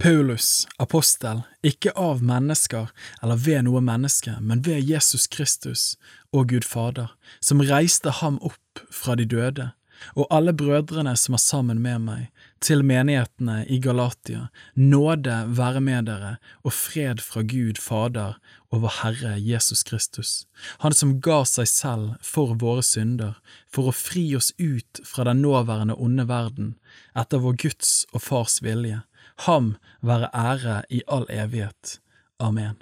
Paulus, apostel, ikke av mennesker eller ved noe menneske, men ved Jesus Kristus og Gud Fader, som reiste ham opp fra de døde, og alle brødrene som er sammen med meg, til menighetene i Galatia, nåde være med dere og fred fra Gud Fader og vår Herre Jesus Kristus, Han som ga seg selv for våre synder, for å fri oss ut fra den nåværende onde verden, etter vår Guds og Fars vilje Ham være ære i all evighet. Amen.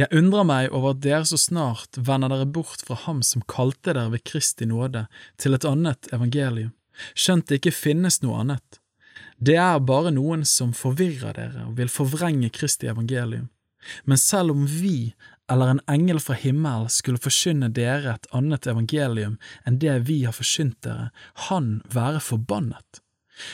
Jeg undrer meg over at dere så snart vender dere bort fra Ham som kalte dere ved Kristi nåde, til et annet evangelium, skjønt det ikke finnes noe annet. Det er bare noen som forvirrer dere og vil forvrenge Kristi evangelium. Men selv om vi eller en engel fra himmelen skulle forkynne dere et annet evangelium enn det vi har forkynt dere, han være forbannet.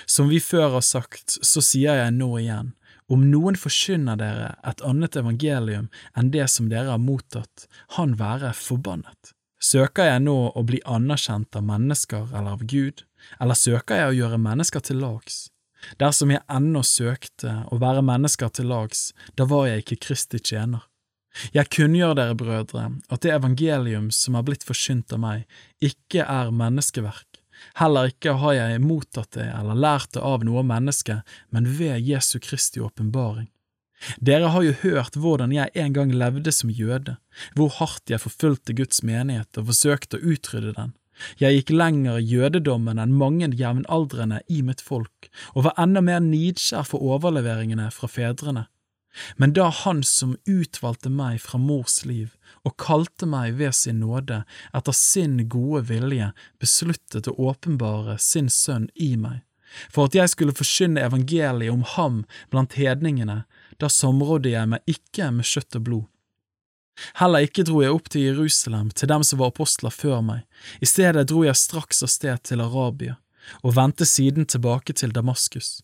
Som vi før har sagt, så sier jeg nå igjen, om noen forkynner dere et annet evangelium enn det som dere har mottatt, han være forbannet. Søker jeg nå å bli anerkjent av mennesker eller av Gud, eller søker jeg å gjøre mennesker til lags? Dersom jeg ennå søkte å være mennesker til lags, da var jeg ikke Kristi tjener. Jeg kunngjør dere, brødre, at det evangelium som er blitt forkynt av meg, ikke er menneskeverk, Heller ikke har jeg mottatt det eller lært det av noe menneske, men ved Jesu Kristi åpenbaring. Dere har jo hørt hvordan jeg en gang levde som jøde, hvor hardt jeg forfulgte Guds menighet og forsøkte å utrydde den. Jeg gikk lenger i jødedommen enn mange jevnaldrende i mitt folk, og var enda mer nidskjær for overleveringene fra fedrene. Men da Han som utvalgte meg fra mors liv og kalte meg ved sin nåde, etter sin gode vilje, besluttet å åpenbare sin sønn i meg, for at jeg skulle forkynne evangeliet om ham blant hedningene, da samrådde jeg meg ikke med kjøtt og blod. Heller ikke dro jeg opp til Jerusalem, til dem som var apostler før meg, i stedet dro jeg straks av sted til Arabia, og vendte siden tilbake til Damaskus.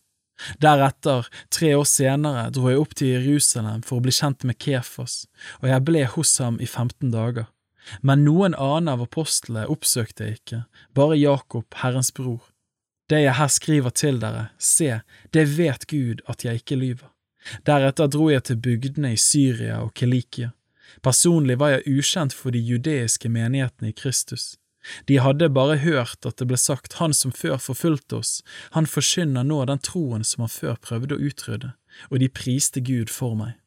Deretter, tre år senere, dro jeg opp til Jerusalem for å bli kjent med Kefos, og jeg ble hos ham i 15 dager. Men noen annen av apostlene oppsøkte jeg ikke, bare Jakob, Herrens bror. Det jeg her skriver til dere, se, det vet Gud at jeg ikke lyver. Deretter dro jeg til bygdene i Syria og Kelikia. Personlig var jeg ukjent for de judeiske menighetene i Kristus. De hadde bare hørt at det ble sagt Han som før forfulgte oss, han forkynner nå den troen som han før prøvde å utrydde, og de priste Gud for meg.